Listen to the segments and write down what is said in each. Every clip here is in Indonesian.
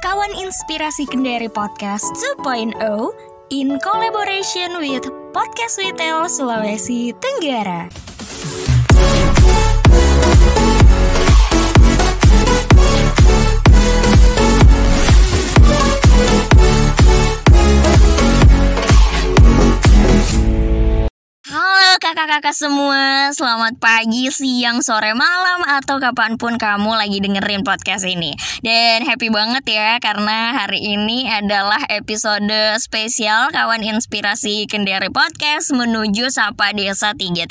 Kawan Inspirasi Kendari Podcast 2.0 in collaboration with Podcast Retail Sulawesi Tenggara. Kakak-kakak semua, selamat pagi, siang, sore, malam, atau kapan pun kamu lagi dengerin podcast ini. Dan happy banget ya, karena hari ini adalah episode spesial Kawan Inspirasi Kendari Podcast menuju Sapa Desa 3.0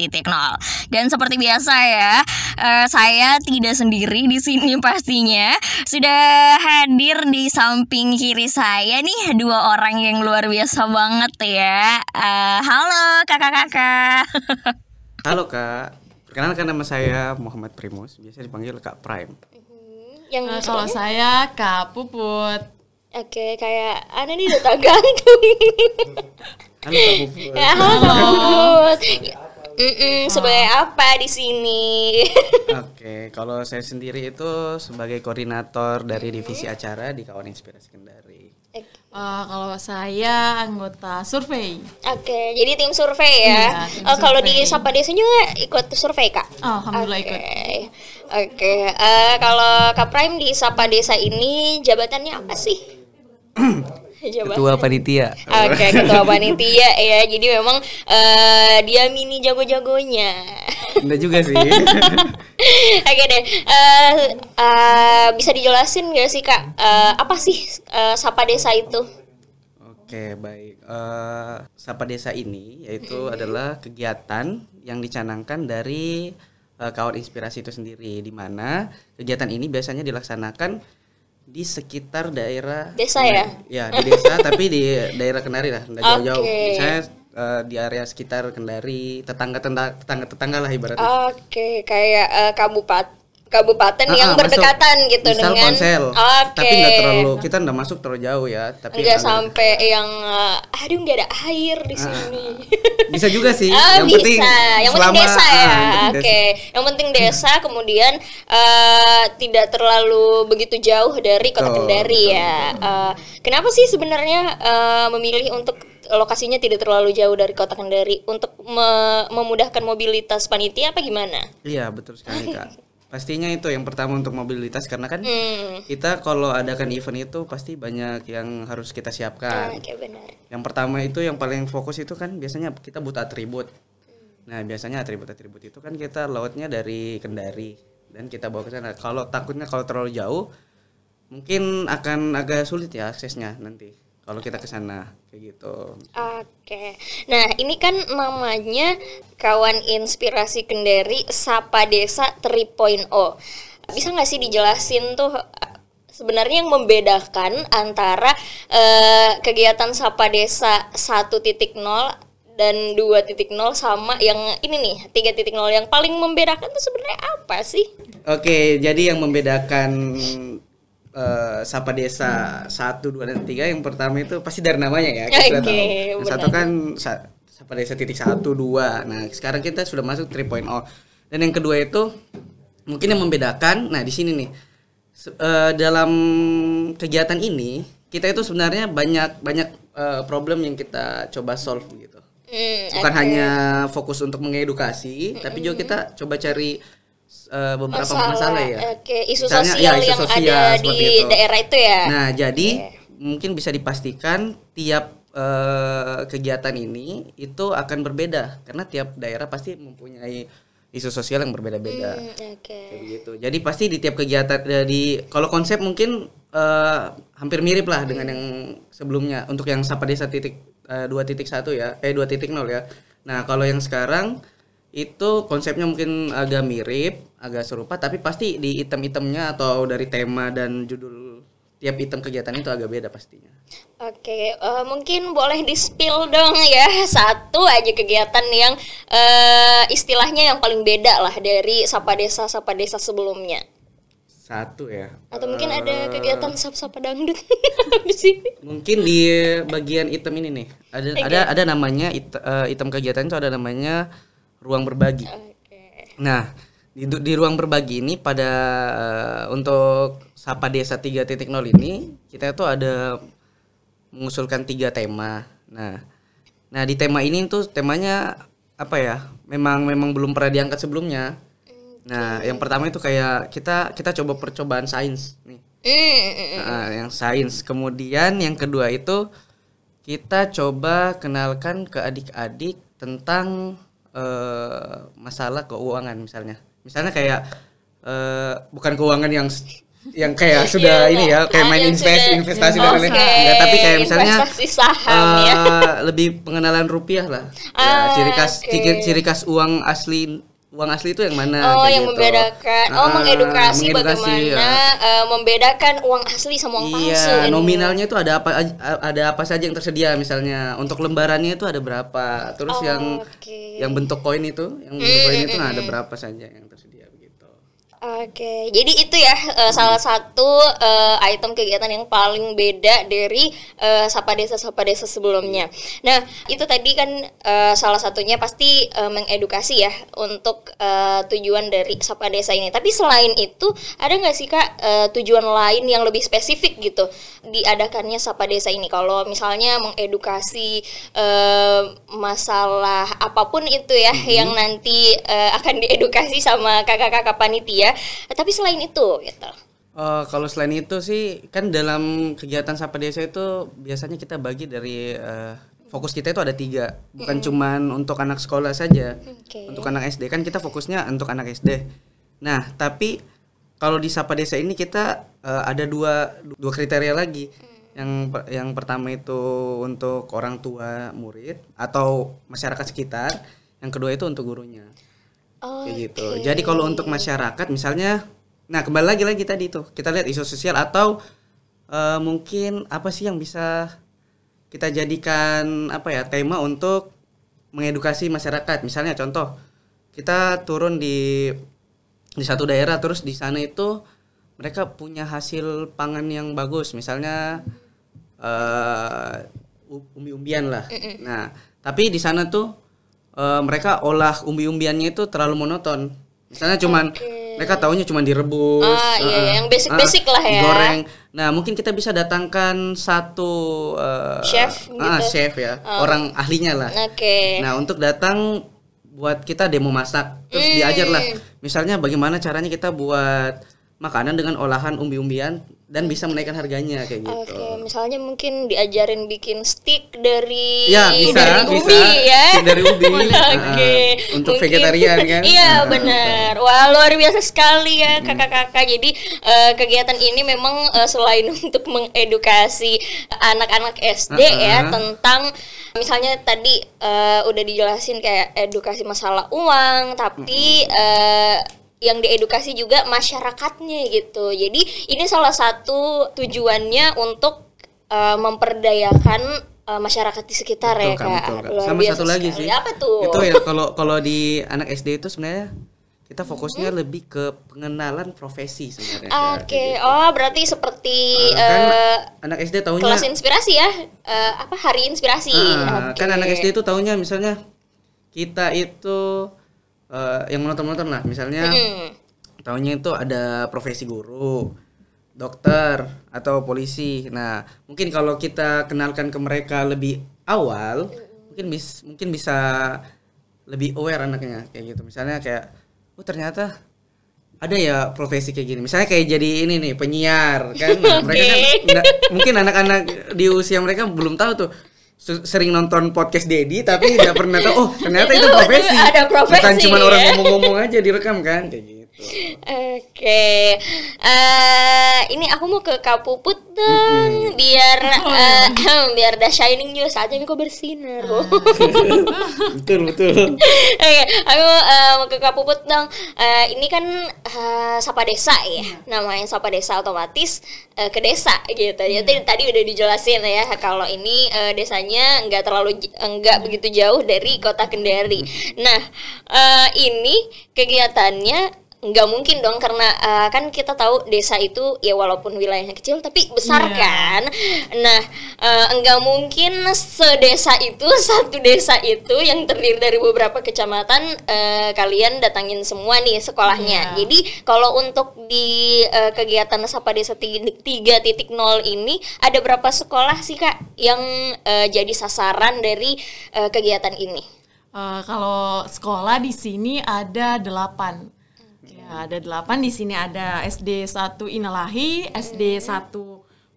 Dan seperti biasa ya, eh, saya tidak sendiri di sini pastinya. Sudah hadir di samping kiri saya nih, dua orang yang luar biasa banget ya. Eh, Halo kakak-kakak Halo kak, perkenalkan nama saya Muhammad Primus, biasa dipanggil Kak Prime. yang Nah, kalau saya Kak Puput. oke kayak Ana nih udah tak gantung Halo Kak ya halo Kak Puput. Mm-mm, sebagai apa di sini? Oke, kalau saya sendiri itu sebagai koordinator dari divisi acara di Kawan Inspirasi Kendari. Eh, kalau saya anggota survei. oke jadi tim survei ya Iya, tim Oh, kalau di. Sapa Desa juga ikut survei kak Oh, Alhamdulillah Oke, ikut. oke. Eh, kalau Kak Prime di Sapa Desa ini jabatannya apa sih? Ketua panitia. Oke, ketua panitia ya. Jadi memang eh, dia mini jago-jagonya. Enggak juga sih. Oke deh. Eh, eh, bisa dijelasin gak sih kak? Eh, apa sih eh, Sapa Desa itu? Oke, baik. Eh, Sapa Desa ini yaitu adalah kegiatan yang dicanangkan dari eh, Kawan Inspirasi itu sendiri di mana kegiatan ini biasanya dilaksanakan di sekitar daerah Desa ya? Ya, di desa tapi di daerah Kendari lah, nggak jauh-jauh. Oke. Misalnya eh, di area sekitar Kendari, tetangga-tetangga tetangga-tetangga lah ibaratnya. Oke, kayak eh, kabupat kabupaten Ah, yang ah, masuk. berdekatan gitu Misal dengan Ponsel. Oke. Tapi nggak terlalu kita nggak masuk terlalu jauh ya, tapi Enggak agak- sampai yang eh, aduh nggak ada air di sini. bisa juga sih. Ah, yang bisa. penting yang penting selama- desa ya. ah, penting Oke. desa. Yang penting desa kemudian eh, tidak terlalu begitu jauh dari kota Betul, Kendari ya. Eh, kenapa sih sebenarnya eh, memilih untuk lokasinya tidak terlalu jauh dari kota Kendari untuk me- memudahkan mobilitas panitia apa gimana? Iya, betul sekali, Kak. Pastinya itu yang pertama untuk mobilitas karena kan Hmm. kita kalau adakan event itu pasti banyak yang harus kita Ah, siapkan. Oke benar. Yang pertama itu yang paling fokus itu kan biasanya kita butuh atribut. Nah, biasanya atribut-atribut itu kan kita lautnya dari Kendari dan kita bawa ke sana. Kalau takutnya kalau terlalu jauh mungkin akan agak sulit ya aksesnya nanti kalau kita ke sana kayak gitu. Oke, nah ini kan namanya kawan inspirasi Kendari Sapa Desa 3.0. Bisa nggak sih dijelasin tuh sebenarnya yang membedakan antara eh, kegiatan Sapa Desa 1.0 dan 2.0 sama yang ini nih 3.0 yang paling membedakan tuh sebenarnya apa sih? Oke, jadi yang membedakan eh, Sapa Desa 1, 2, dan 3 yang pertama itu pasti dari namanya ya. kita Oke, tahu. Yang satu kan Sa- Sapa Desa titik 1, 2. Nah, sekarang kita sudah masuk 3.0. Dan yang kedua itu mungkin yang membedakan, nah di sini nih. eh, dalam kegiatan ini kita itu sebenarnya banyak banyak eh, problem yang kita coba solve gitu. Hmm, Bukan hanya fokus untuk mengedukasi, tapi juga kita coba cari eh, beberapa masalah, ya. Oke, isu Misalnya, sosial ya, isu yang sosial, ada di itu. daerah itu ya. Nah, jadi mungkin bisa dipastikan tiap eh, kegiatan ini itu akan berbeda karena tiap daerah pasti mempunyai isu sosial yang berbeda-beda. Hmm, Oke. Kayak gitu. Jadi pasti di tiap kegiatan eh, di kalau konsep mungkin eh, hampir mirip lah dengan yang sebelumnya untuk yang Sapa Desa titik dua titik satu ya, eh dua titik nol ya. Nah kalau yang sekarang itu konsepnya mungkin agak mirip, agak serupa, tapi pasti di item-itemnya atau dari tema dan judul tiap item kegiatan itu agak beda pastinya. Oke, eh, mungkin boleh di spill dong ya satu aja kegiatan yang eh, istilahnya yang paling beda lah dari sapa desa sapa desa sebelumnya. Satu ya. Atau mungkin ada kegiatan sap sapa dangdut di sini. Mungkin di bagian item ini nih ada ada ada namanya it- eh, item kegiatan itu ada namanya ruang berbagi. Oke. Nah, di di, ruang berbagi ini pada eh, untuk Sapa Desa 3.0 ini kita tuh ada mengusulkan tiga tema. Nah, nah di tema ini tuh temanya apa ya? Memang memang belum pernah diangkat sebelumnya. Nah, yang pertama itu kayak kita kita coba percobaan sains nih. Hmm, Nah, yang sains. Kemudian yang kedua itu kita coba kenalkan ke adik-adik tentang eh, masalah keuangan misalnya. Misalnya kayak eh, bukan keuangan yang yang kayak sudah ini ya kayak Ah, main invest sudah- investasi dan lain-lain. Enggak, tapi kayak misalnya saham ya. eh, lebih pengenalan rupiah lah. Ah, ya, ciri khas oke. ciri, ciri khas uang asli uang asli itu yang mana Oh, yang gitu. membedakan. Oh, Ah, mengedukasi, mengedukasi, bagaimana ya. eh, membedakan uang asli sama uang palsu. Iya, nominalnya itu ada apa ada apa saja yang tersedia misalnya. Untuk lembarannya itu ada berapa. Terus Oh, yang oke. yang bentuk koin itu, yang bentuk koin itu nah, ada berapa saja yang tersedia. Oke, jadi itu ya eh, salah satu eh, item kegiatan yang paling beda dari eh, sapa desa sapa desa sebelumnya. Nah, itu tadi kan eh, salah satunya pasti eh, mengedukasi ya untuk eh, tujuan dari sapa desa ini. Tapi selain itu ada nggak sih kak eh, tujuan lain yang lebih spesifik gitu diadakannya sapa desa ini? Kalau misalnya mengedukasi eh, masalah apa pun itu ya yang nanti eh, akan diedukasi sama kakak-kakak panitia. Eh, Tapi selain itu gitu. Eh, kalau selain itu sih kan dalam kegiatan Sapa Desa itu biasanya kita bagi dari eh, fokus kita itu ada tiga, bukan cuman untuk anak sekolah saja. Oke. Untuk anak SD kan kita fokusnya untuk anak SD. Nah, tapi kalau di Sapa Desa ini kita eh, ada dua dua kriteria lagi. Yang per- yang pertama itu untuk orang tua murid atau masyarakat sekitar. Yang kedua itu untuk gurunya. Oh, Kayak gitu. Jadi kalau untuk masyarakat misalnya nah kembali lagi lagi tadi tuh kita lihat isu sosial atau eh, mungkin apa sih yang bisa kita jadikan apa ya tema untuk mengedukasi masyarakat. Misalnya contoh kita turun di di satu daerah terus di sana itu mereka punya hasil pangan yang bagus. Misalnya eh umbi-umbian lah. Nah, tapi di sana tuh eh, mereka olah umbi-umbiannya itu terlalu monoton. Misalnya cuman mereka taunya cuman direbus. Ah, iya, eh, yang basic-basic eh, lah ya. Digoreng. Nah, mungkin kita bisa datangkan satu eh, Chef ah, gitu. chef ya, orang ahlinya lah. Oke. Nah, untuk datang buat kita demo masak, terus diajar lah. Misalnya bagaimana caranya kita buat makanan dengan olahan umbi-umbian dan bisa menaikkan harganya kayak gitu. Oke, misalnya mungkin diajarin bikin stick dari Ya, bisa, dari bisa. ubi ya. Stick dari ubi. Oke. Ah, untuk Mungkin- vegetarian kan. Iya, Ah. benar. Wah, luar biasa sekali Hmm. ya kakak-kakak. Jadi eh, kegiatan ini memang eh, selain untuk mengedukasi anak-anak SD ya Ah. tentang misalnya tadi eh, udah dijelasin kayak edukasi masalah uang, tapi eh, yang diedukasi juga masyarakatnya gitu. Jadi ini salah satu tujuannya untuk eh, memperdayakan eh, masyarakat di sekitar ya Betul, Kak, kak. betul, Kak. Sama satu lagi sih. Apa tuh? Itu ya kalau kalau di anak SD itu sebenarnya kita fokusnya lebih ke pengenalan profesi sebenarnya. Oke, gitu. oh berarti seperti kan eh, anak SD taunya kelas inspirasi ya? Eh, apa hari inspirasi? Ah, Oke. kan anak SD itu taunya misalnya kita itu eh, yang menonton-menonton lah. Misalnya Hmm. taunya itu ada profesi guru dokter atau polisi. Nah mungkin kalau kita kenalkan ke mereka lebih awal mungkin bis mungkin bisa lebih aware anaknya kayak gitu. Misalnya kayak oh ternyata ada ya profesi kayak gini. Misalnya kayak jadi ini nih penyiar kan? Nah, mereka kan mungkin anak-anak di usia mereka belum tahu tuh sering nonton podcast Dedi tapi nggak pernah tahu oh ternyata itu Itu profesi. ada profesi, bukan cuma ya. orang ngomong-ngomong aja direkam kan kayak gitu. Oke, Eh, ini aku mau ke Kak Puput dong, biar eh, biar dah shining juga saja ini kok bersinar. betul betul Oke, aku eh, mau ke Kak Puput dong. Eh, ini kan eh, Sapa Desa ya, namanya Sapa Desa otomatis eh, ke desa gitu. Jadi tadi udah dijelasin ya kalau ini eh, desanya nggak terlalu nggak begitu jauh dari kota Kendari. Nah, eh, ini kegiatannya nggak mungkin dong karena eh, kan kita tahu desa itu ya walaupun wilayahnya kecil tapi besar Iya. kan. Nah, eh, nggak mungkin sedesa itu satu desa itu yang terdiri dari beberapa kecamatan eh, kalian datangin semua nih sekolahnya. Iya. Jadi kalau untuk di eh, kegiatan Sapa Desa 3.0 ini ada berapa sekolah sih Kak yang eh, jadi sasaran dari eh, kegiatan ini? Eh, kalau sekolah di sini ada delapan. Ya, ada delapan. Di sini ada SD 1 Inalahi, SD 1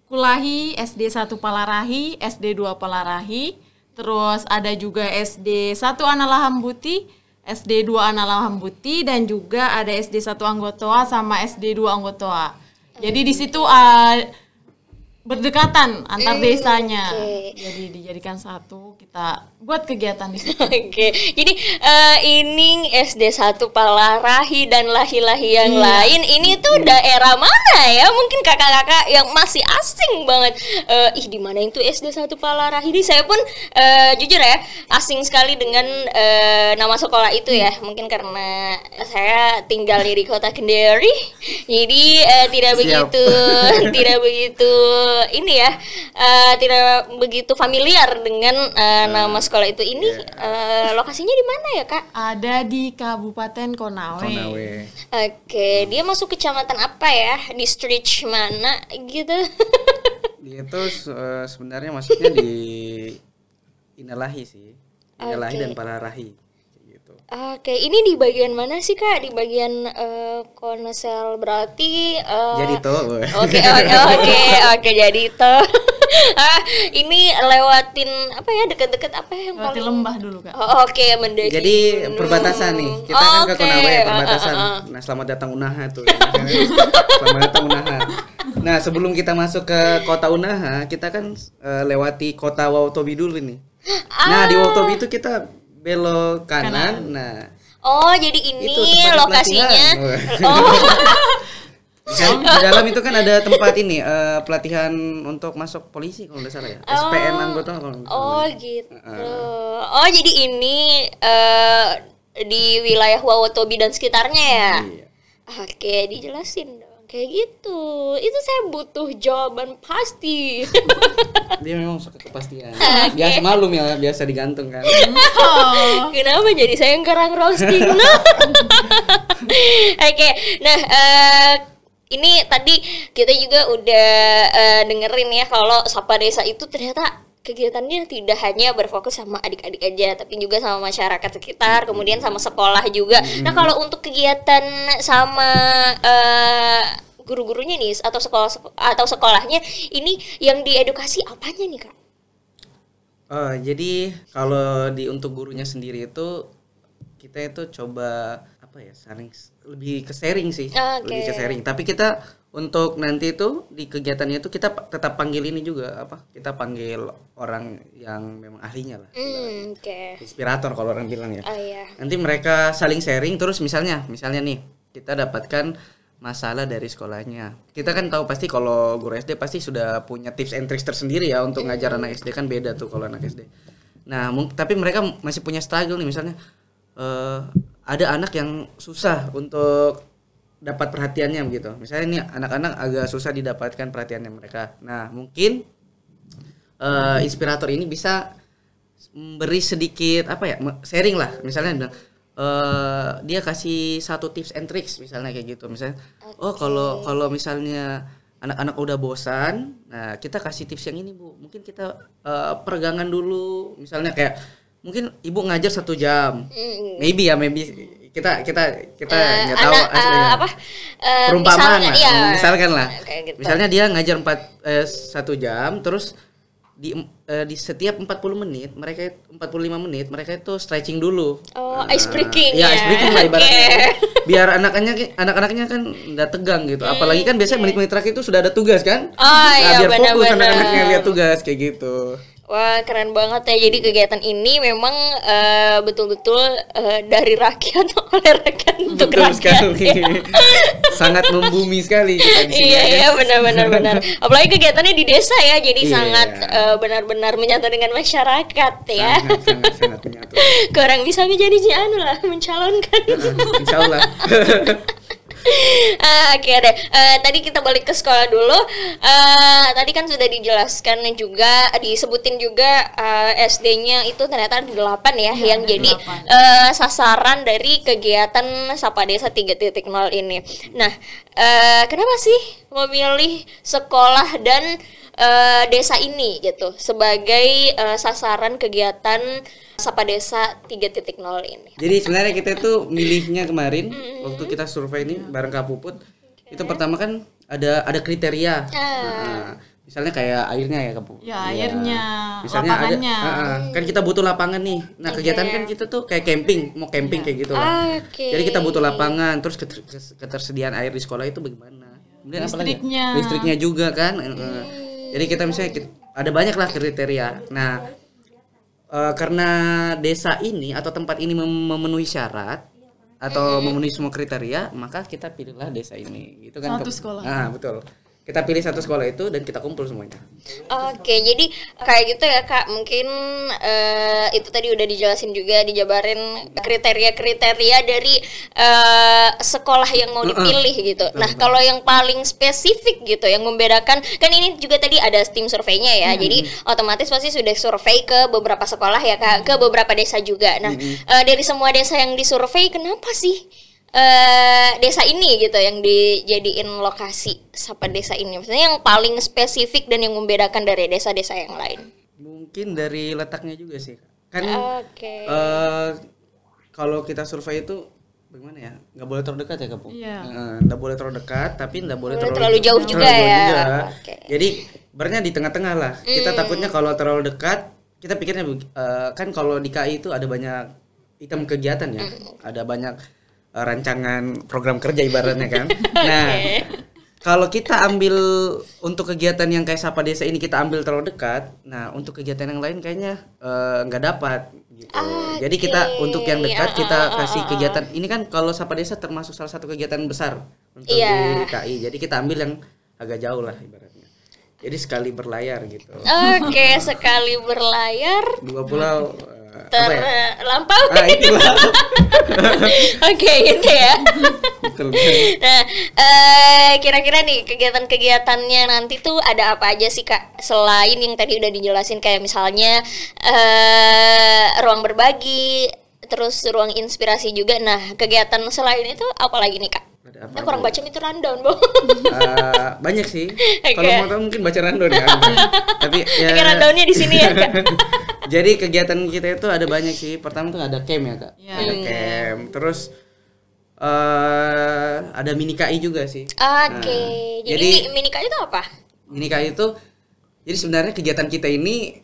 Kulahi, SD 1 Palarahi, SD 2 Palarahi, terus ada juga SD 1 Analahambuti, SD 2 Analahambuti dan juga ada SD 1 Anggotoa sama SD 2 Anggotoa. Jadi di situ eh, berdekatan antar desanya. oke. Jadi dijadikan satu, kita buat kegiatan di situ. Oke, jadi eh, ini SD 1 Palarahi dan lahi-lahi yang lain ini tuh daerah mana ya? Mungkin kakak-kakak yang masih asing banget. Eh, ih di mana itu SD 1 Palarahi? Ini saya pun eh, jujur ya asing sekali dengan eh, nama sekolah itu ya. Mungkin karena saya tinggal di kota Kendari, jadi eh, tidak Siap. begitu tidak begitu ini ya eh, tidak begitu familiar dengan eh, nama sekolah itu ini eh, lokasinya di mana ya kak? Ada di Kabupaten Konawe. Konawe. Oke dia masuk kecamatan apa ya? Distrik mana gitu? Dia itu eh, sebenarnya masuknya di Inalahi sih. Inalahi Oke. dan gitu. Oke ini di bagian mana sih kak? Di bagian eh, Konsel berarti? eh, Jadi tuh. Oke oke oke oke jadi itu ah ini lewatin apa ya deket-deket apa ya yang Lewati paling- lembah dulu kak. Oh, Oke mendaki. Jadi gunung. perbatasan nih. Kita kan ke Oke, Konawe ah, perbatasan. ah, ah. Nah, selamat datang Unaha tuh. selamat datang Unaha. Nah, sebelum kita masuk ke kota Unaha, kita kan eh, lewati kota Wautobi dulu nih. Nah, di Wautobi itu kita belok kanan. Nah, Oh jadi ini Itu lokasinya. pelatihan. Oh di sana- di dalam itu kan ada tempat ini eh, pelatihan untuk masuk polisi kalau nggak salah ya. SPN anggota kalau oh gitu. Oh jadi ini eh di wilayah Wawotobi dan sekitarnya ya. Iya. Oke dijelasin kayak gitu. Itu saya butuh jawaban pasti. Dia memang suka kepastian. Biasa malum ya, biasa digantung kan. Kenapa jadi saya yang kerang roasting? Oke, nah eh, ini tadi kita juga udah eh, dengerin ya kalau Sapa Desa itu ternyata kegiatannya tidak hanya berfokus sama adik-adik aja, tapi juga sama masyarakat sekitar, kemudian sama sekolah juga. Nah kalau untuk kegiatan sama eh, guru-gurunya nih atau sekolah atau sekolahnya ini yang diedukasi apanya nih kak? Oh, jadi kalau di untuk gurunya sendiri itu kita itu coba apa ya saling lebih ke sharing sih, Oke. lebih ke sharing. Tapi kita untuk nanti itu di kegiatannya itu kita tetap panggil ini juga apa? Kita panggil orang yang memang ahlinya lah, Hmm, oke. inspirator kalau orang bilang ya. Oh iya. Nanti mereka saling sharing terus misalnya, misalnya nih kita dapatkan masalah dari sekolahnya. Kita kan tahu pasti kalau guru SD pasti sudah punya tips and tricks tersendiri ya untuk ngajar anak SD kan beda tuh kalau anak SD. Nah, tapi mereka masih punya struggle nih misalnya eh, ada anak yang susah untuk dapat perhatiannya begitu. Misalnya nih anak-anak agak susah didapatkan perhatiannya mereka. Nah, mungkin eh, inspirator ini bisa memberi sedikit apa ya sharing lah. Misalnya bilang eh dia kasih satu tips and tricks misalnya kayak gitu. Misalnya oh kalau kalau misalnya anak-anak udah bosan nah kita kasih tips yang ini bu. Mungkin kita eh, peregangan dulu. Misalnya kayak mungkin ibu ngajar satu jam. Hmm. maybe ya maybe kita kita kita Eh, nggak tahu anak, aslinya apa eh, perumpamaan misalnya, lah iya. misalkan lah gitu. misalnya dia ngajar empat eh, satu jam terus di eh, di setiap 40 menit mereka 45 menit mereka itu stretching dulu Oh, ice breaking ya ya. ice breaking lah ibaratnya Oke. biar anak-anaknya anak-anaknya kan nggak tegang gitu apalagi kan biasanya menit-menit terakhir itu sudah ada tugas kan Hmm, Oh, iya, biar fokus benar-benar. anak-anaknya lihat tugas kayak gitu Wah keren banget ya. Jadi kegiatan ini memang eh, betul-betul eh, dari rakyat oleh rakyat untuk betul rakyat. sekali sangat membumi sekali kita Iya ya, iya benar-benar benar. Apalagi kegiatannya di desa ya, jadi Iya. sangat eh, benar-benar menyatu dengan masyarakat ya. sangat sangat sangat menyatu Kurang bisa menjadi anu lah mencalonkan. Insya Allah Ah, Oke deh. Eh, tadi kita balik ke sekolah dulu. Eh, tadi kan sudah dijelaskan juga, disebutin juga eh, SD-nya itu ternyata ada 8 ya, Iya, yang jadi delapan. eh, sasaran dari kegiatan Sapa Desa 3.0 ini. Nah, eh, kenapa sih memilih sekolah dan eh, desa ini gitu sebagai eh, sasaran kegiatan Sapa Desa 3.0 ini? Jadi sebenarnya kita itu milihnya kemarin waktu kita survei ini bareng Kak Puput. Itu pertama kan ada ada kriteria. Nah, misalnya kayak airnya ya Kak Puput. Ya, airnya, Misalnya lapangannya. ada ah, ah. kan kita butuh lapangan nih. Nah, kegiatan kan kita tuh kayak camping, mau camping kayak gitu lah. Oke. Jadi kita butuh lapangan, terus keter- ketersediaan air di sekolah itu bagaimana? Kemudian? Listriknya. Listriknya juga kan. Jadi kita misalnya kit- ada banyak lah kriteria. Nah, eh, karena desa ini atau tempat ini mem- memenuhi syarat atau memenuhi semua kriteria, maka kita pilihlah desa ini. Gitu kan. Satu sekolah. Nah, betul. Kita pilih satu sekolah itu dan kita kumpul semuanya. Oke, jadi kayak gitu ya kak. Mungkin eh, itu tadi udah dijelasin juga, dijabarin kriteria-kriteria dari eh, sekolah yang mau dipilih gitu. Nah, kalau yang paling spesifik gitu, yang membedakan, kan ini juga tadi ada tim surveinya ya. Jadi otomatis pasti sudah survei ke beberapa sekolah ya kak, ke beberapa desa juga. Nah, eh, dari semua desa yang disurvei, kenapa sih? Eh desa ini gitu yang dijadiin lokasi sapa desa ini maksudnya yang paling spesifik dan yang membedakan dari desa-desa yang lain Mungkin dari letaknya juga sih. Kan oke eh kalau kita survei itu bagaimana ya? Nggak boleh terlalu dekat ya, Kapu? Iya. Eh, nggak boleh terlalu dekat, tapi nggak boleh Boleh terlalu, terlalu jauh juga terlalu ya. juga. Oke. Jadi bernya di tengah-tengah lah. Kita takutnya kalau terlalu dekat, kita pikirnya eh, kan kalau di KI itu ada banyak item kegiatan ya, ada banyak eh, rancangan program kerja ibaratnya kan. Nah, kalau kita ambil untuk kegiatan yang kayak Sapa Desa ini kita ambil terlalu dekat, nah untuk kegiatan yang lain kayaknya eh, nggak dapat gitu. Jadi kita untuk yang dekat kita kasih kegiatan ini kan kalau Sapa Desa termasuk salah satu kegiatan besar untuk Iya. di KI. Jadi kita ambil yang agak jauh lah ibaratnya. Jadi sekali berlayar gitu. oke sekali berlayar Dua pulau apa ya? Ah itulah. oke gitu ya nah eh, kira-kira nih kegiatan-kegiatannya nanti tuh ada apa aja sih kak selain yang tadi udah dijelasin kayak misalnya eh, ruang berbagi terus ruang inspirasi juga nah kegiatan selain itu apa lagi nih kak Ada apa Nah, kurang baca itu rundown, Bo. Eh, banyak sih. Oke. Kalau mau tahu mungkin baca random ya. Tapi ya. Oke, rundownnya di sini ya, Kak. Jadi kegiatan kita itu ada banyak sih. Pertama tuh ada camp ya kak. Iya. Ada camp. Terus eh ada mini KI juga sih. Oke. Nah, jadi jadi- mi- mini KI itu apa? Mini KI itu jadi sebenarnya kegiatan kita ini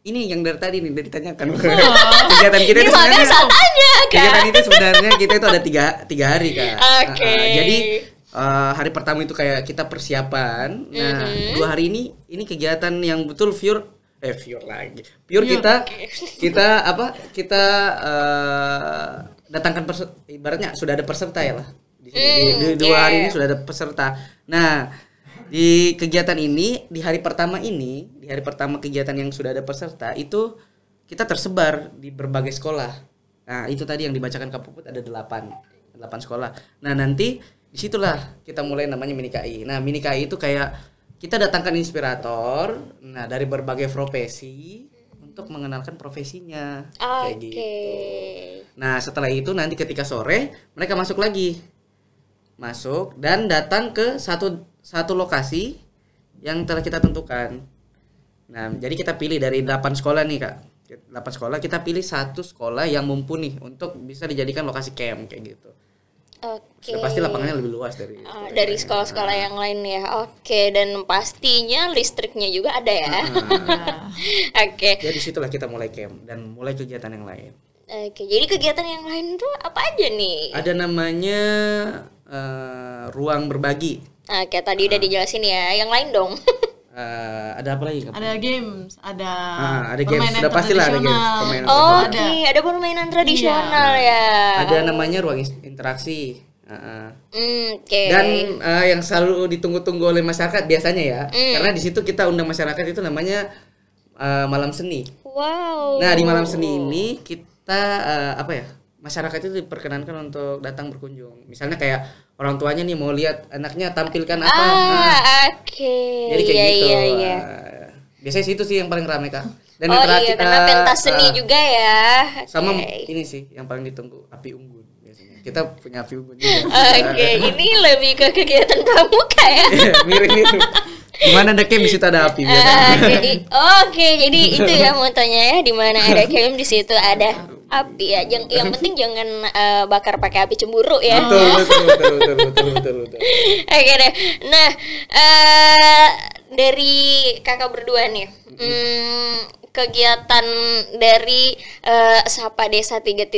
ini yang dari tadi nih dari ditanyakan. kegiatan kita Ini itu sebenarnya saya tanya, Kak. kegiatan itu sebenarnya kita itu ada tiga tiga hari kak. Oke. Uh, jadi uh, hari pertama itu kayak kita persiapan. Nah Mm-hmm. dua hari ini ini kegiatan yang betul pure eh pure lagi pure kita kita apa kita uh, datangkan perse- ibaratnya sudah ada peserta ya lah di, sini. Di- di- Mm, dua hari yeah. ini sudah ada peserta. Nah di kegiatan ini di hari pertama ini di hari pertama kegiatan yang sudah ada peserta itu kita tersebar di berbagai sekolah. Nah itu tadi yang dibacakan Kak Puput ada delapan delapan sekolah. Nah nanti di situlah kita mulai namanya mini KI. Nah mini KI itu kayak kita datangkan inspirator, nah dari berbagai profesi untuk mengenalkan profesinya kayak Oke. gitu. Nah setelah itu nanti ketika sore mereka masuk lagi, masuk dan datang ke satu satu lokasi yang telah kita tentukan. Nah jadi kita pilih dari 8 sekolah nih kak, 8 sekolah kita pilih satu sekolah yang mumpuni untuk bisa dijadikan lokasi camp kayak gitu. Oke. Sudah pasti lapangannya lebih luas dari Ah, dari sekolah-sekolah yang lain ya. Oke, dan pastinya listriknya juga ada ya. Oke. Jadi situlah kita mulai camp dan mulai kegiatan yang lain. Oke, jadi kegiatan yang lain tuh apa aja nih? Ada namanya eh, ruang berbagi. Oke, tadi udah dijelasin ya. Yang lain dong. Eh, ada apa lagi? Kak? Ada games, ada Ah, ada games. permainan Sudah pastilah ada games, permainan Oke, tradisional. ada. permainan tradisional ya. Ada namanya ruang interaksi. Heeh. Hmm, Oke. Dan eh, yang selalu ditunggu-tunggu oleh masyarakat biasanya ya, Hmm. karena di situ kita undang masyarakat itu namanya eh, malam seni. Wow. Nah di malam seni ini kita eh, apa ya? Masyarakat itu diperkenankan untuk datang berkunjung. Misalnya kayak orang tuanya nih mau lihat anaknya tampilkan apa. Nah, Ah, oke. jadi kayak Iya, gitu. iya, iya. Nah, biasanya situ sih yang paling ramai kak. Dan oh yang terakhir, iya, karena pentas seni eh, juga ya. Sama Oke. ini sih yang paling ditunggu api unggun biasanya. Kita punya api unggun. Oke, ini lebih ke kegiatan pramuka ya. Mirip itu. Gimana ada camp di situ ada api. Ah, Oke, oke, jadi itu ya motonya ya, di mana ada camp di situ ada api ya. Yang yang penting jangan eh, bakar pakai api cemburu ya. Betul, betul, betul, betul, betul, betul, betul. Oke deh. Nah, eh dari kakak berdua nih, hmm, kegiatan dari eh, Sapa Desa 3.0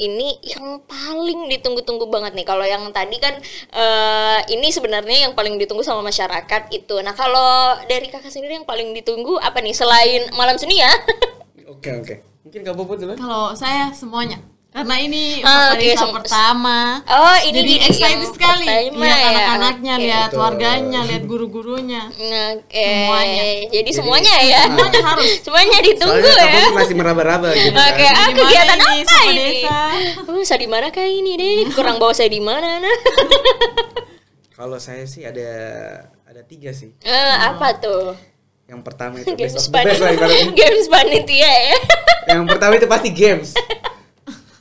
ini yang paling ditunggu-tunggu banget nih. Kalau yang tadi kan eh, ini sebenarnya yang paling ditunggu sama masyarakat itu. Nah, kalau dari kakak sendiri yang paling ditunggu apa nih selain malam seni ya? Oke, oke. Mungkin Kak Puput dulu. Kalau saya semuanya. Karena ini Ah, sem- pertama. Oh, ini Jadi jadi excited yang sekali pertama lihat ya. anak-anaknya, Oke. lihat Betul. warganya, lihat guru-gurunya. Oke. Semuanya. Jadi, semuanya ya. Semuanya harus. semuanya ditunggu Soalnya ya. Masih meraba-raba gitu. Oke, kan. ah kegiatan ini, apa ini? Desa? Oh, saya di mana kah ini deh? Kurang bawa saya di mana nah? Kalau saya sih ada ada tiga sih. Eh, apa tuh? Yang pertama itu Games best of the best lah panitia. Games panitia ya. Yang pertama itu pasti games.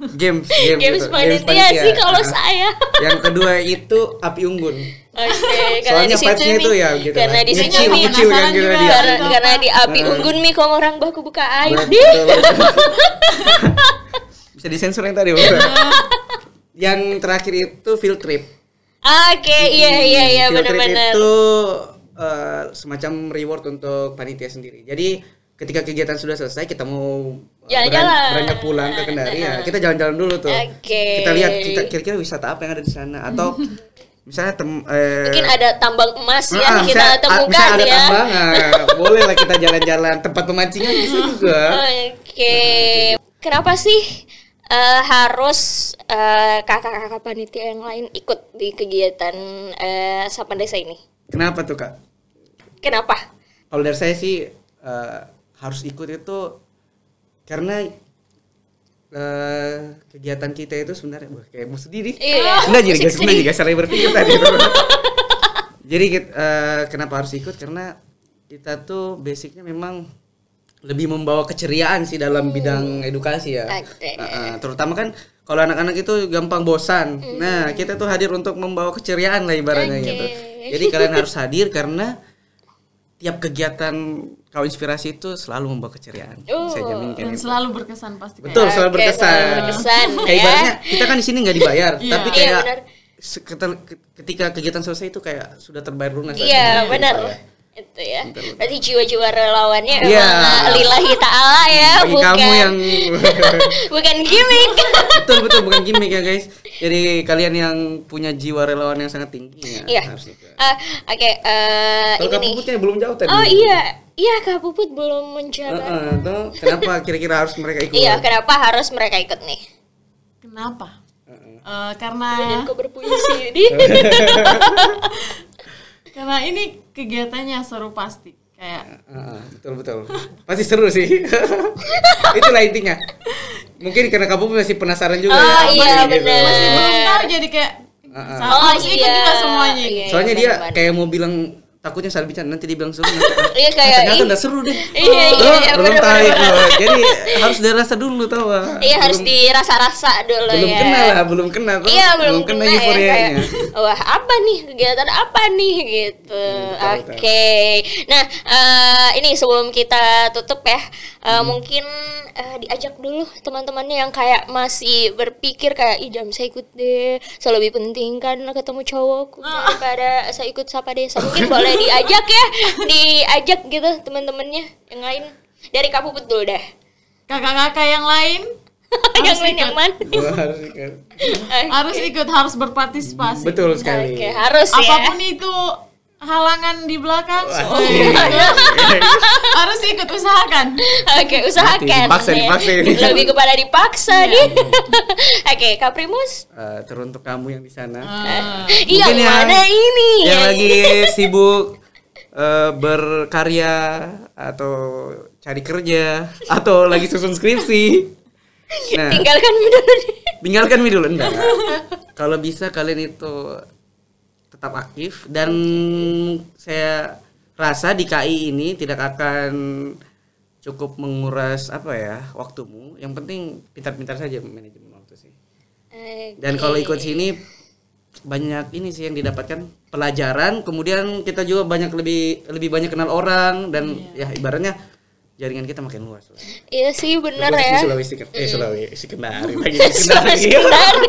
Games, games, Games gitu. panitia sih kalau Ah. saya. Yang kedua itu api unggun. Oke, karena Soalnya di situ itu ya gitu Karena lah. di sini ngecil kan gitu juga. dia. Karena, Itu karena apa? di api Ah. unggun nih kok orang baku buka betul. Bisa disensor yang tadi, Bang. Yang terakhir itu field trip. Oke, iya iya iya Field trip benar-benar. itu eh, semacam reward untuk panitia sendiri. Jadi ketika kegiatan sudah selesai kita mau eh, Jalan-jalan. beran- beranjak pulang ke Kendari ya kita jalan-jalan dulu tuh. Oke. Kita lihat kita kira-kira wisata apa yang ada di sana atau misalnya tem eh, Mungkin ada tambang emas ah, yang kita misalnya- ah, temukan misalnya ada ya. tambang, boleh lah kita jalan-jalan tempat pemancingan bisa juga. Oke. Kenapa sih eh, harus kakak-kakak panitia yang lain ikut di kegiatan eh, Sapa Desa ini? Kenapa tuh kak? Kenapa? Kalau dari saya sih eh, harus ikut itu karena eh, kegiatan kita itu sebenarnya wah, kayak mau sedih nih. Iya. Enggak jadi guys, enggak juga cara berpikir tadi. jadi eh, kenapa harus ikut? Karena kita tuh basicnya memang lebih membawa keceriaan sih dalam bidang edukasi ya. Oke. Uh, uh, terutama kan kalau anak-anak itu gampang bosan. Nah, kita tuh hadir untuk membawa keceriaan lah ibaratnya Oke. gitu. Jadi kalian harus hadir karena tiap kegiatan kau inspirasi itu selalu membawa keceriaan. Oh. Saya jamin kayak Dan selalu berkesan pasti. Betul, selalu Oke, berkesan. selalu berkesan, Kayak ya. ibaratnya kita kan di sini nggak dibayar, Iya. tapi Iya, kayak ketel- ketika kegiatan selesai itu kayak sudah terbayar lunas. Iya, benar. Ya. Itu ya. Berarti jiwa-jiwa relawannya Iya. emang lillahi ta'ala ya, Bagi bukan kamu yang bukan gimmick. betul betul bukan gimmick ya guys. Jadi kalian yang punya jiwa relawan yang sangat tinggi ya Iya. harus ikut. Ah, Oke, eh, Kalau ini nih. Puputnya belum jauh tadi. Oh iya, iya Kak Puput belum menjawab. Heeh, tuh, kenapa kira-kira harus mereka ikut? Iya, kenapa harus mereka ikut nih? Kenapa? Heeh. Eh, karena kok berpuisi di karena ini kegiatannya seru pasti. Kayak Heeh, betul betul. Pasti seru sih. Itulah intinya. Mungkin karena kamu masih penasaran juga Oh, ya. iya, gitu. bener. masih belum tahu jadi kayak Heeh. sa- harus ikut juga semuanya. iya, Soalnya iya, dia bener-bener. kayak mau bilang takutnya salah bicara nanti dia bilang seru. Iya, ah, kayak, ternyata udah seru deh. Iya, iya, Belum- iya, belum tahu. Jadi harus dirasa dulu tau gak? Iya harus dirasa-rasa dulu belum ya. kenal lah, belum kenal. Iya belum, kena kena ya kayak euforianya. wah apa nih kegiatan apa nih gitu. betul, Oke. Nah eh, ini sebelum kita tutup ya eh, Hmm. mungkin eh, diajak dulu teman-temannya yang kayak masih berpikir kayak ih jam saya ikut deh. So lebih penting kan ketemu cowok daripada saya ikut sapa desa. Mungkin boleh diajak ya, diajak gitu teman-temannya yang lain. Dari Kak Puput dulu deh. Kakak-kakak yang lain yang Harus lain ikut. yang mana? Harus ikut. harus ikut, harus berpartisipasi. Betul sekali. Oke, harus ya. Apa pun itu halangan di belakang, wih, iya. harus ikut usahakan. Oke, usahakan. Dipaksa, ya. dipaksa. Lebih kepada dipaksa nih. Oke, Kak Primus. Eh, teruntuk kamu yang di sana. Iya, Mungkin yang- mana ini? yang lagi sibuk eh, berkarya atau cari kerja atau lagi susun skripsi Nah, Tinggalkan dulu. tinggalkan mie dulu enggak. Kalau bisa kalian itu tetap aktif dan saya rasa di KI ini tidak akan cukup menguras apa ya waktumu. Yang penting pintar-pintar saja manajemen waktu sih. Dan kalau ikut sini banyak ini sih yang didapatkan pelajaran, kemudian kita juga banyak lebih lebih banyak kenal orang dan ya ibaratnya jaringan kita makin luas lah. Iya sih bener Di ya. Sulawesi eh Sulawesi Kendari lagi Sulawesi Kendari.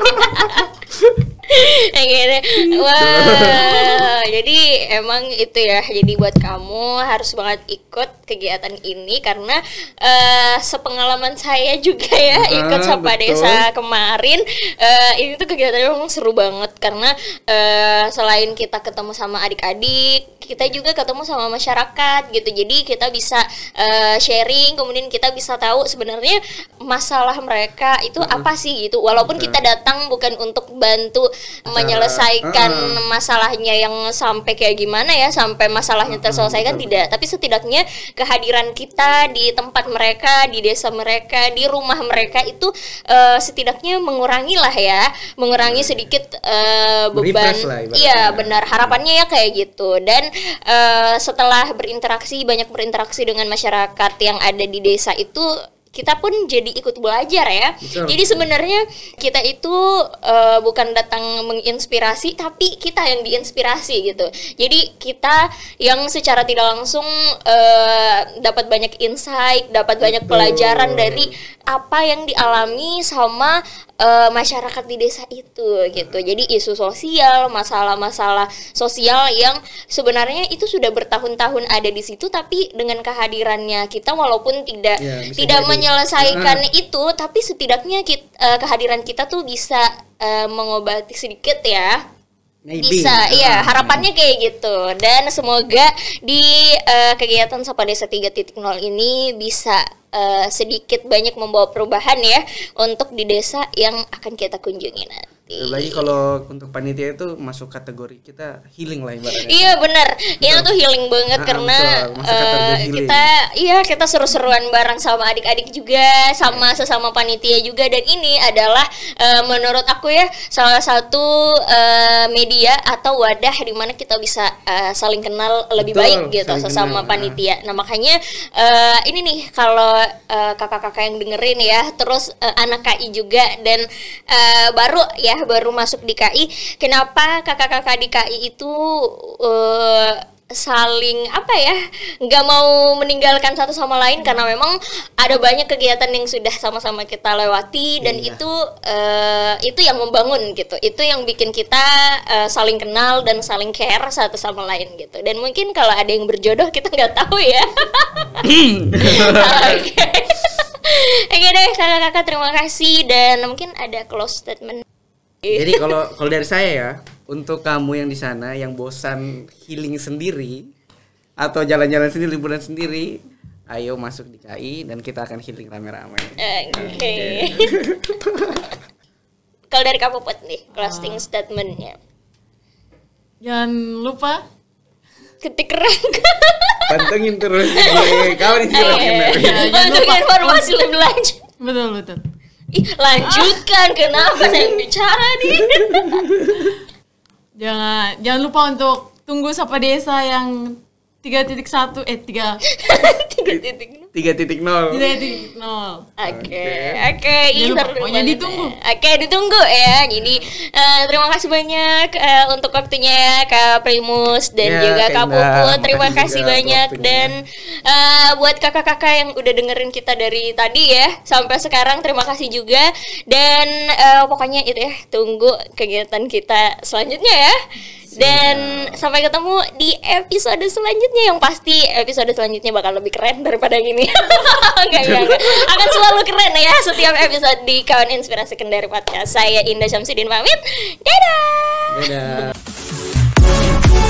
Yang gini. Wah, jadi emang itu ya. Jadi buat kamu harus banget ikut kegiatan ini karena eh sepengalaman saya juga ya Ah, ikut Sapa betul. Desa kemarin. eh ini tuh kegiatannya memang seru banget karena eh selain kita ketemu sama adik-adik, kita juga ketemu sama masyarakat gitu. Jadi kita bisa eh, sharing, kemudian kita bisa tahu sebenarnya masalah mereka itu apa sih gitu. Walaupun kita datang bukan untuk bantu menyelesaikan Ah. masalahnya yang sampai kayak gimana ya, sampai masalahnya terselesaikan tidak, tapi setidaknya kehadiran kita di tempat mereka, di desa mereka, di rumah mereka itu eh, setidaknya mengurangi lah ya, mengurangi sedikit eh, beban. Lah. Iya, benar. Harapannya ya kayak gitu. Dan eh, setelah berinteraksi banyak berinteraksi dengan masyarakat yang ada di desa itu kita pun jadi ikut belajar ya. Betul. Jadi sebenarnya kita itu eh, bukan datang menginspirasi tapi kita yang diinspirasi gitu. Jadi kita yang secara tidak langsung eh, dapat banyak insight, dapat banyak pelajaran dari apa yang dialami sama eh, masyarakat di desa itu gitu. Jadi isu sosial, masalah-masalah sosial yang sebenarnya itu sudah bertahun-tahun ada di situ tapi dengan kehadirannya kita walaupun tidak Ya, tidak jadi. menyelesaikan Ah. itu tapi setidaknya kit- eh, kehadiran kita tuh bisa eh, mengobati sedikit ya Maybe. bisa iya harapannya kayak gitu. Dan semoga di eh, kegiatan Sapa Desa 3.0 ini bisa eh, sedikit banyak membawa perubahan ya untuk di desa yang akan kita kunjungi nanti Lagi kalau untuk panitia itu masuk kategori kita healing lah ibaratnya. Iya benar, ini tuh healing banget Ah, karena healing. kita iya kita seru-seruan bareng sama adik-adik juga, sama sesama panitia juga. Dan ini adalah eh, menurut aku ya salah satu eh, media atau wadah di mana kita bisa eh, saling kenal lebih Betul, baik gitu sesama kenal, panitia. Nah makanya eh, ini nih kalau eh, kakak-kakak yang dengerin ya, terus eh, anak KI juga dan eh, baru ya baru masuk di KI, kenapa kakak-kakak di KI itu eh, saling apa ya nggak mau meninggalkan satu sama lain? Karena memang ada banyak kegiatan yang sudah sama-sama kita lewati dan Iya. itu eh, itu yang membangun gitu. Itu yang bikin kita eh, saling kenal dan saling care satu sama lain gitu. Dan mungkin kalau ada yang berjodoh kita nggak tahu ya. Oke. Oke deh kakak-kakak terima kasih. Dan mungkin ada close statement Jadi kalau kalau dari saya ya, untuk kamu yang di sana yang bosan healing sendiri atau jalan-jalan sendiri liburan sendiri, ayo masuk di KI dan kita akan healing rame-rame. Oke. Kalau dari kamu Put nih, closing statementnya. Jangan lupa Ketik rangka. Pantengin terus kawan di sini. jangan Untuk lupa. informasi lebih lanjut. betul betul. Ih, lanjutkan. Kenapa saya bicara nih? Jangan jangan lupa untuk tunggu Sapa Desa yang 3.1 eh 3 Tiga titik. 3.0. 3.0. Oke, oke, Jangan lupa, seru pokoknya ditunggu. Oke, ditunggu ya. Jadi eh, terima kasih banyak eh, untuk waktunya ya Kak Primus dan Ya, juga Kak. Puput. Terima kasih juga banyak dan eh, buat kakak-kakak yang udah dengerin kita dari tadi ya sampai sekarang terima kasih juga dan eh, pokoknya itu ya tunggu kegiatan kita selanjutnya ya. Dan sampai ketemu di episode selanjutnya yang pasti episode selanjutnya bakal lebih keren daripada yang ini. enggak, enggak, enggak. Akan selalu keren ya setiap episode di Kawan Inspirasi Kendari Podcast. Saya Indah Syamsuddin pamit. Dadah. Dadah.